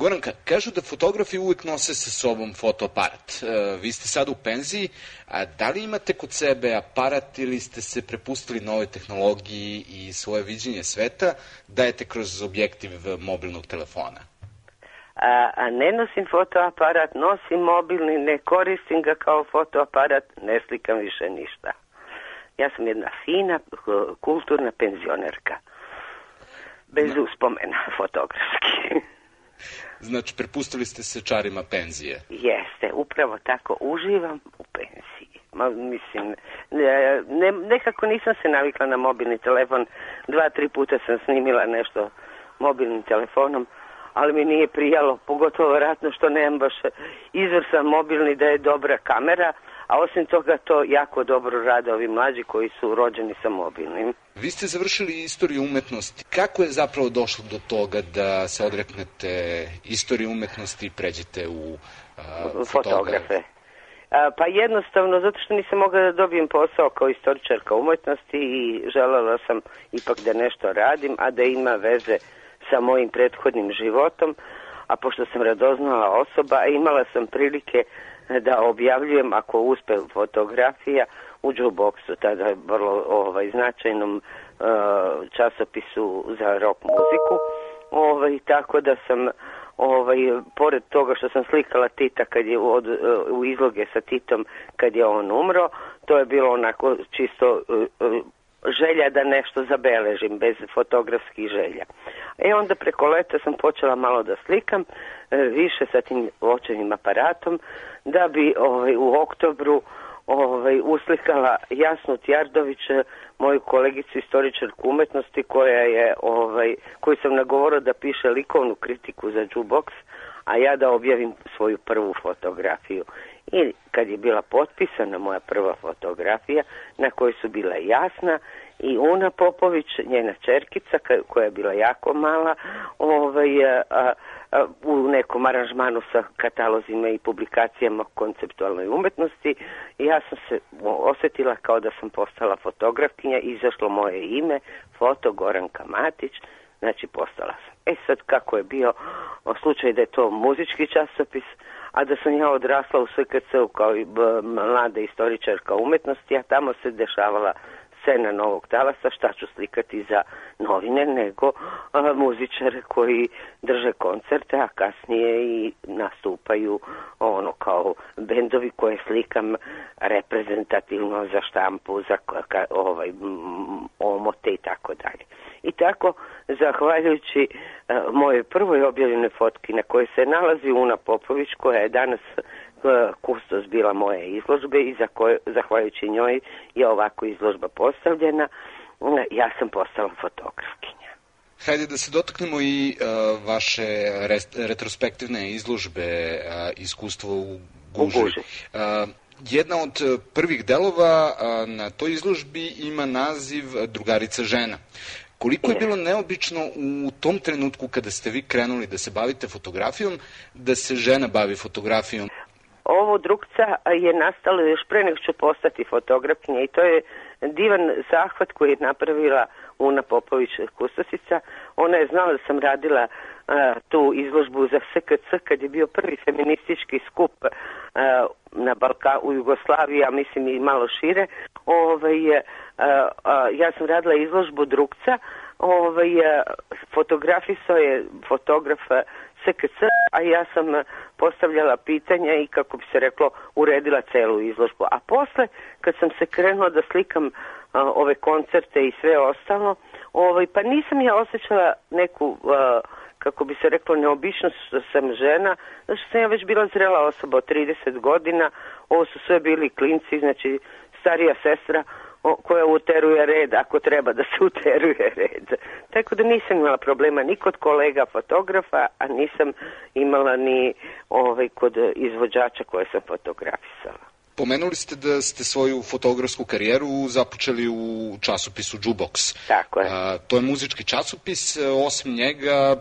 Goranka, kažu da fotografi uvek nose sa sobom fotoaparat. E, vi ste sad u penziji, a da li imate kod sebe aparat ili ste se prepustili nove tehnologiji i svoje viđenje sveta dajete kroz objektiv mobilnog telefona? A, a ne nosim fotoaparat, nosim mobilni, ne koristim ga kao fotoaparat, ne slikam više ništa. Ja sam jedna fina, kulturna penzionerka. Bez uspomena fotografski. Znači, prepustili ste se čarima penzije. Jeste, upravo tako. Uživam u penziji. Ma, mislim, ne, ne, nekako nisam se navikla na mobilni telefon. Dva, tri puta sam snimila nešto mobilnim telefonom, ali mi nije prijalo, pogotovo vratno što nemam baš izvrsan mobilni da je dobra kamera, a osim toga to jako dobro rade ovi mlađi koji su rođeni sa mobilnim. Vi ste završili istoriju umetnosti. Kako je zapravo došlo do toga da se odreknete istorije umetnosti i pređete u uh, fotografe? A, pa jednostavno, zato što nisam mogla da dobijem posao kao istoričarka umetnosti i želela sam ipak da nešto radim, a da ima veze sa mojim prethodnim životom, a pošto sam radoznala osoba, imala sam prilike da objavljujem ako uspe fotografija u jukeboxu, tada je vrlo ovaj, značajnom uh, časopisu za rock muziku. Ovaj, tako da sam ovaj, pored toga što sam slikala Tita kad je od, uh, u izloge sa Titom kad je on umro, to je bilo onako čisto uh želja da nešto zabeležim bez fotografskih želja. E onda preko leta sam počela malo da slikam e, više sa tim očevim aparatom da bi ovaj, u oktobru ovaj, uslikala Jasnu Tjardović, moju kolegicu istoričarku umetnosti koja je, ovaj, koju sam nagovorila da piše likovnu kritiku za jukebox, a ja da objavim svoju prvu fotografiju. I kad je bila potpisana moja prva fotografija na kojoj su bila jasna i Una Popović, njena čerkica koja je bila jako mala, ovaj, a, a, u nekom aranžmanu sa katalozima i publikacijama konceptualnoj umetnosti ja sam se osetila kao da sam postala fotografkinja, izašlo moje ime, foto Goranka Matić, znači postala sam. E sad kako je bio slučaj da je to muzički časopis, a da sam ja odrasla u SKC-u kao i mlada istoričarka umetnosti, a tamo se dešavala scena novog talasa, šta ću slikati za novine, nego a, muzičare koji drže koncerte, a kasnije i nastupaju ono kao bendovi koje slikam reprezentativno za štampu, za ka, ovaj, omote i tako dalje. I tako, zahvaljujući a, moje prvoj objavljene fotki na kojoj se nalazi Una Popović, koja je danas kustos bila moje izložbe i za koje, zahvaljujući njoj je ovako izložba postavljena. Ja sam postala fotografkinja. Hajde da se dotaknemo i uh, vaše retrospektivne izložbe uh, iskustvo u Guži. U Guži. Uh, jedna od prvih delova uh, na toj izložbi ima naziv Drugarica žena. Koliko je bilo neobično u tom trenutku kada ste vi krenuli da se bavite fotografijom, da se žena bavi fotografijom? Ovo drugca je nastalo još pre nego ću postati fotografkinja i to je divan zahvat koji je napravila Una Popović Kustosica. Ona je znala da sam radila a, tu izložbu za SKC kad je bio prvi feministički skup a, na Balka u Jugoslaviji, a mislim i malo šire. Ovaj, a, a, ja sam radila izložbu drugca, ovaj, fotografisao je fotograf SKC, a ja sam postavljala pitanja i kako bi se reklo uredila celu izložbu. A posle kad sam se krenula da slikam a, ove koncerte i sve ostalo, ovaj, pa nisam ja osjećala neku a, kako bi se reklo, neobičnost što sam žena, znači sam ja već bila zrela osoba od 30 godina, ovo su sve bili klinci, znači starija sestra, koja uteruje red ako treba da se uteruje red. Tako da nisam imala problema ni kod kolega fotografa, a nisam imala ni ovaj, kod izvođača koje sam fotografisala. Pomenuli ste da ste svoju fotografsku karijeru započeli u časopisu Jukebox. Tako je. A, to je muzički časopis, osim njega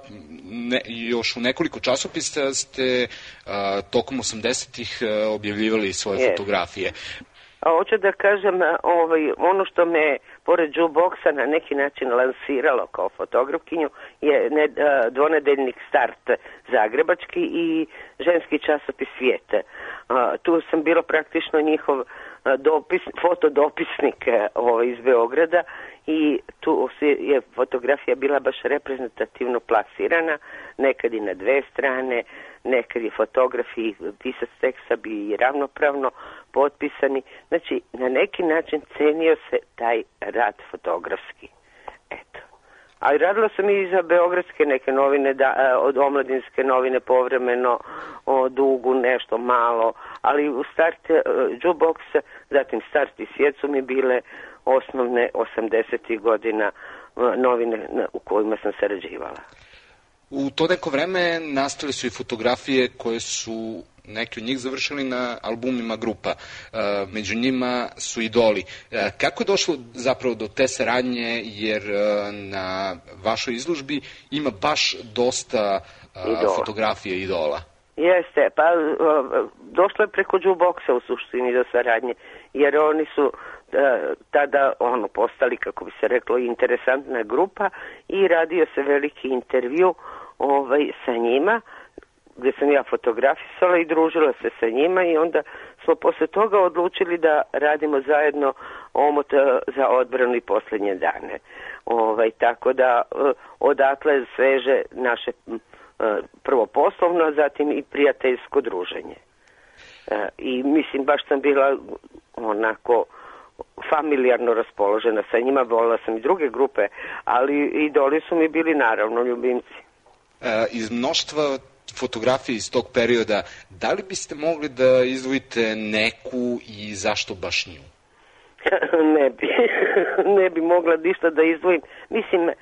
ne, još u nekoliko časopisa ste a, tokom 80-ih objavljivali svoje yes. fotografije. A hoću da kažem, ovaj, ono što me pored jukeboxa na neki način lansiralo kao fotografkinju je ne, dvonedeljnik Start Zagrebački i ženski časopis Svijete. Tu sam bilo praktično njihov dopis, fotodopisnik ovaj, iz Beograda i tu je fotografija bila baš reprezentativno plasirana, nekad i na dve strane, nekad je fotograf i pisac teksta bi ravnopravno potpisani. Znači, na neki način cenio se taj rad fotografski. Eto. Ali radila sam i za beogradske neke novine, da, od omladinske novine povremeno, o dugu nešto malo, ali u start uh, jukeboxa, zatim start i svijet su mi bile osnovne 80. godina novine u kojima sam sarađivala. U to neko vreme nastale su i fotografije koje su neki od njih završili na albumima grupa. Među njima su idoli. Kako je došlo zapravo do te saradnje, jer na vašoj izložbi ima baš dosta idola. fotografija idola? Jeste, pa došlo je preko jukeboxa u suštini do saradnje, jer oni su tada ono postali, kako bi se reklo, interesantna grupa i radio se veliki intervju ovaj, sa njima, gde sam ja fotografisala i družila se sa njima i onda smo posle toga odlučili da radimo zajedno omot e, za odbranu i poslednje dane. Ovaj, tako da e, odatle sveže naše e, prvo poslovno, zatim i prijateljsko druženje. I mislim, baš sam bila onako familijarno raspoložena sa njima, volila sam i druge grupe, ali idoli su mi bili naravno ljubimci. E, iz mnoštva fotografije iz tog perioda, da li biste mogli da izdvojite neku i zašto baš nju? ne bi, ne bi mogla ništa da izdvojim. Mislim, e,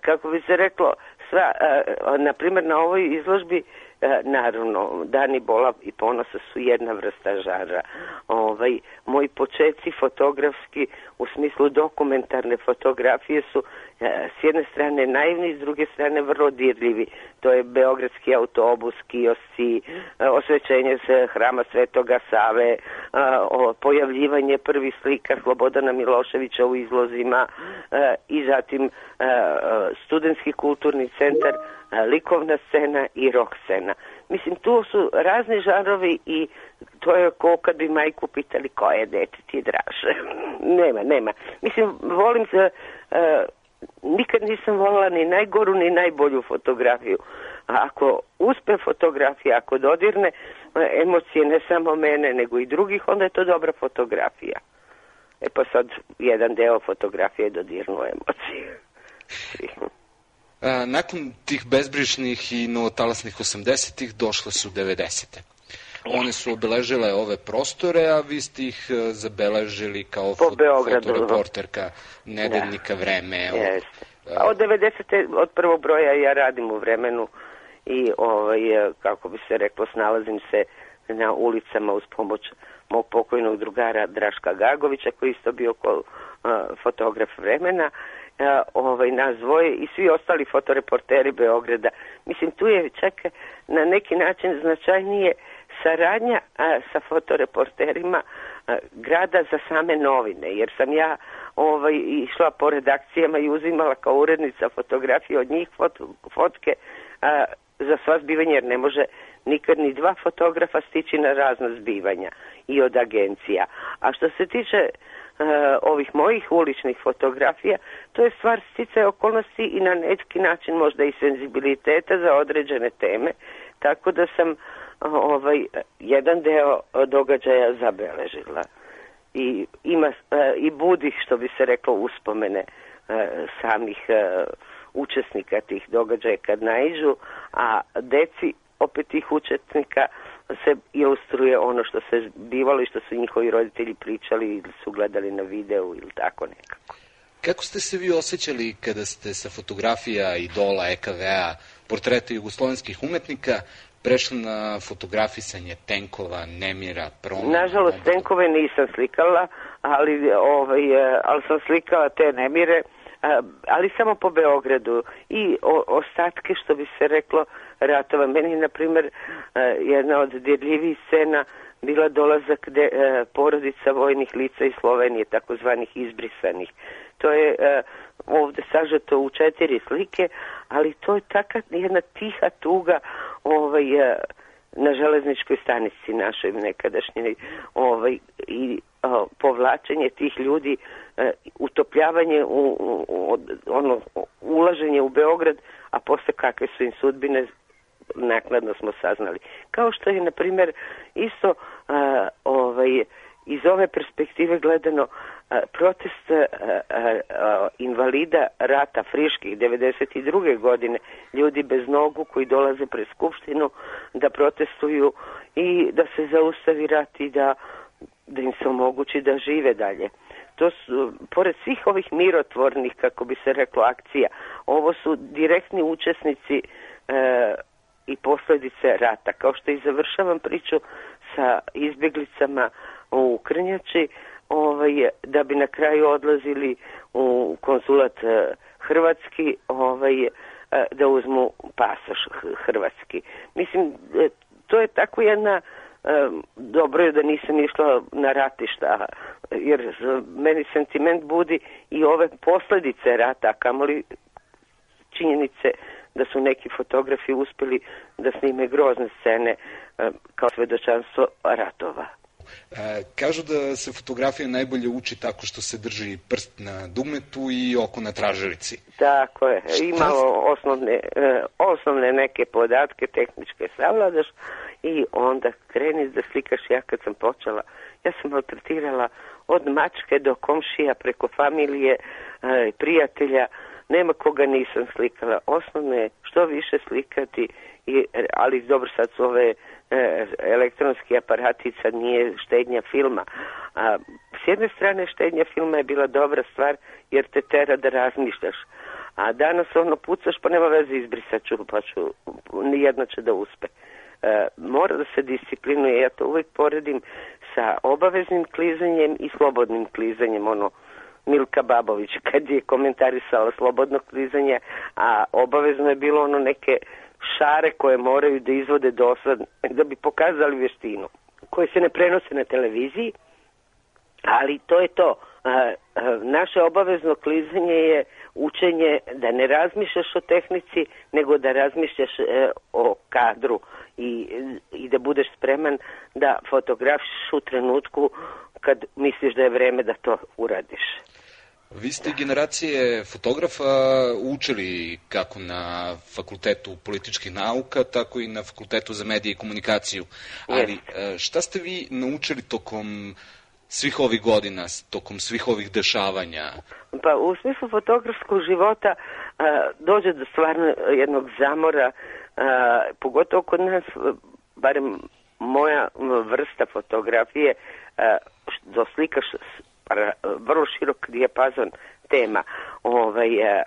kako bi se reklo, sva, e, na primjer na ovoj izložbi E, naravno, dani bola i ponosa su jedna vrsta žara. Ovaj, moji početci fotografski u smislu dokumentarne fotografije su e, s jedne strane naivni, s druge strane vrlo dirljivi. To je Beogradski autobus, kiosci, osvećenje se hrama Svetoga Save, pojavljivanje prvi slika Slobodana Miloševića u izlozima i zatim studentski kulturni centar likovna scena i rock scena. Mislim, tu su razni žanrovi i to je ko kad bi majku pitali koje dete ti draže. nema, nema. Mislim, volim se, uh, nikad nisam volila ni najgoru ni najbolju fotografiju. A ako uspe fotografija, ako dodirne emocije ne samo mene, nego i drugih, onda je to dobra fotografija. E pa sad, jedan deo fotografije dodirnu emocije. nakon tih bezbrižnih i novotalasnih 80-ih došle su 90-te. One su obeležile ove prostore, a vi ste ih e, zabeležili kao po Beogradu, fotoreporterka nedeljnika da. Vreme. Jeste. Pa od 90. od prvog broja ja radim u vremenu i ovaj, e, kako bi se reklo, snalazim se na ulicama uz pomoć mog pokojnog drugara Draška Gagovića koji isto bio ko, uh, fotograf vremena a, ovaj, nas dvoje i svi ostali fotoreporteri Beograda. Mislim, tu je čak na neki način značajnije saradnja a, sa fotoreporterima a, grada za same novine, jer sam ja ovaj, išla po redakcijama i uzimala kao urednica fotografije od njih fot, fotke a, za sva zbivanja, jer ne može nikad ni dva fotografa stići na razna zbivanja i od agencija. A što se tiče uh, ovih mojih uličnih fotografija, to je stvar stice okolnosti i na neki način možda i senzibiliteta za određene teme, tako da sam ovaj jedan deo događaja zabeležila. I ima uh, i budi što bi se reklo uspomene uh, samih učesnika tih događaja kad naiđu, a deci opet tih učesnika se ilustruje ono što se bivalo i što su njihovi roditelji pričali ili su gledali na videu ili tako nekako. Kako ste se vi osjećali kada ste sa fotografija idola EKV-a, portreta jugoslovenskih umetnika, prešli na fotografisanje tenkova, nemira, promena? Nažalost, tenkove nisam slikala, ali, ovaj, ali sam slikala te nemire, ali samo po Beogradu i o, ostatke, što bi se reklo, ratova. Meni, na primer, jedna od dirljivih scena bila dolazak de, porodica vojnih lica iz Slovenije, takozvanih izbrisanih, to je ovde sažeto u četiri slike, ali to je taka jedna tiha tuga ovaj, na železničkoj stanici našoj nekadašnjoj ovaj, i povlačenje tih ljudi, e, utopljavanje u, u, ono, ulaženje u Beograd, a posle kakve su im sudbine nakladno smo saznali. Kao što je, na primjer, isto a, ovaj, iz ove perspektive gledano a, protest a, invalida rata friških 92. godine, ljudi bez nogu koji dolaze pre Skupštinu da protestuju i da se zaustavi rat i da, da im se omogući da žive dalje. To su, pored svih ovih mirotvornih, kako bi se reklo, akcija, ovo su direktni učesnici e, i posledice rata. Kao što i završavam priču sa izbjeglicama u Krnjači, ovaj, da bi na kraju odlazili u konzulat e, Hrvatski, ovaj, e, da uzmu pasoš Hrvatski. Mislim, e, to je tako jedna dobro je da nisam išla na ratišta, jer meni sentiment budi i ove posledice rata, kamoli činjenice da su neki fotografi uspeli da snime grozne scene kao svedočanstvo ratova. E, kažu da se fotografija najbolje uči tako što se drži prst na dugmetu i oko na tražilici. Tako je. Imalo osnovne, e, osnovne neke podatke tehničke savladaš i onda kreni da slikaš. Ja kad sam počela, ja sam maltretirala od mačke do komšija preko familije, e, prijatelja, nema koga nisam slikala. Osnovno je što više slikati, i, ali dobro sad su ove elektronski aparati sad nije štednja filma. A, s jedne strane štednja filma je bila dobra stvar jer te tera da razmišljaš. A danas ono pucaš pa nema veze izbrisat ću pa ću, nijedno će da uspe. E, mora da se disciplinuje, ja to uvijek poredim sa obaveznim klizanjem i slobodnim klizanjem, ono Milka Babović kad je komentarisala slobodno klizanje, a obavezno je bilo ono neke šare koje moraju da izvode dosad da bi pokazali vještinu koje se ne prenose na televiziji ali to je to. Naše obavezno klizanje je učenje da ne razmišljaš o tehnici nego da razmišljaš e, o kadru i, i da budeš spreman da fotografiš u trenutku kad misliš da je vreme da to uradiš Vi ste generacije fotografa učili kako na fakultetu političkih nauka, tako i na fakultetu za medije i komunikaciju. Ali e, šta ste vi naučili tokom svih ovih godina, tokom svih ovih dešavanja? Pa u smislu fotografskog života a, e, dođe do stvarno jednog zamora, a, e, pogotovo kod nas, barem moja vrsta fotografije, a, doslikaš vrlo širok dijapazon tema ovaj, e,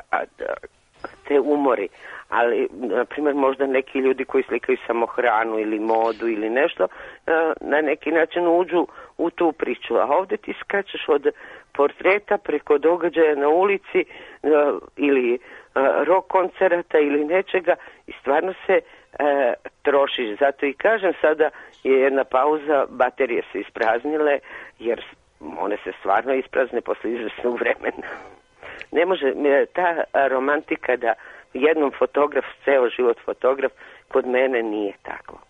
te umori. Ali na primjer možda neki ljudi koji slikaju samo hranu ili modu ili nešto e, na neki način uđu u tu priču. A ovde ti skačeš od portreta preko događaja na ulici ili rock koncerata ili nečega i stvarno se e, trošiš. Zato i kažem sada je jedna pauza baterije se ispraznile jer one se stvarno isprazne posle izvesnog vremena. Ne može, ta romantika da jednom fotograf, ceo život fotograf, kod mene nije tako.